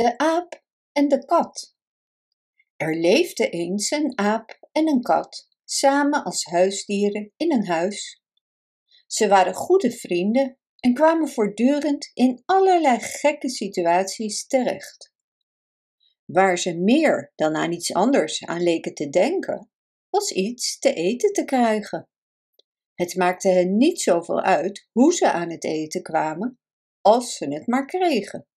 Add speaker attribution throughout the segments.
Speaker 1: De aap en de kat. Er leefde eens een aap en een kat, samen als huisdieren in een huis. Ze waren goede vrienden en kwamen voortdurend in allerlei gekke situaties terecht. Waar ze meer dan aan iets anders aan leken te denken, was iets te eten te krijgen. Het maakte hen niet zoveel uit hoe ze aan het eten kwamen, als ze het maar kregen.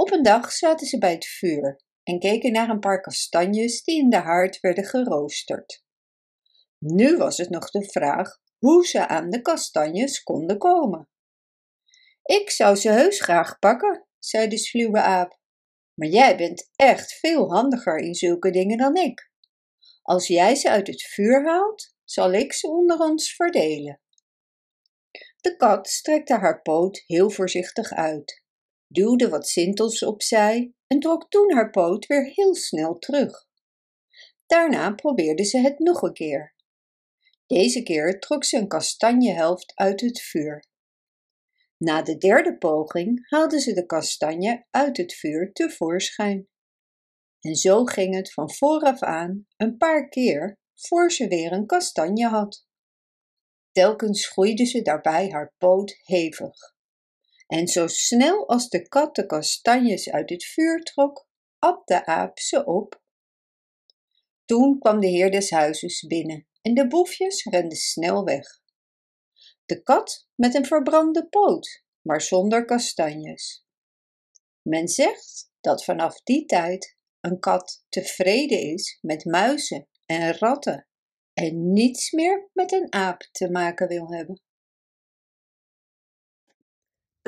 Speaker 1: Op een dag zaten ze bij het vuur en keken naar een paar kastanjes die in de haard werden geroosterd. Nu was het nog de vraag hoe ze aan de kastanjes konden komen. Ik zou ze heus graag pakken, zei de sluwe aap, maar jij bent echt veel handiger in zulke dingen dan ik. Als jij ze uit het vuur haalt, zal ik ze onder ons verdelen. De kat strekte haar poot heel voorzichtig uit duwde wat sintels opzij en trok toen haar poot weer heel snel terug. Daarna probeerde ze het nog een keer. Deze keer trok ze een kastanjehelft uit het vuur. Na de derde poging haalde ze de kastanje uit het vuur tevoorschijn. En zo ging het van vooraf aan een paar keer voor ze weer een kastanje had. Telkens groeide ze daarbij haar poot hevig. En zo snel als de kat de kastanjes uit het vuur trok, at de aap ze op. Toen kwam de heer des huizes binnen en de boefjes renden snel weg. De kat met een verbrande poot, maar zonder kastanjes. Men zegt dat vanaf die tijd een kat tevreden is met muizen en ratten en niets meer met een aap te maken wil hebben.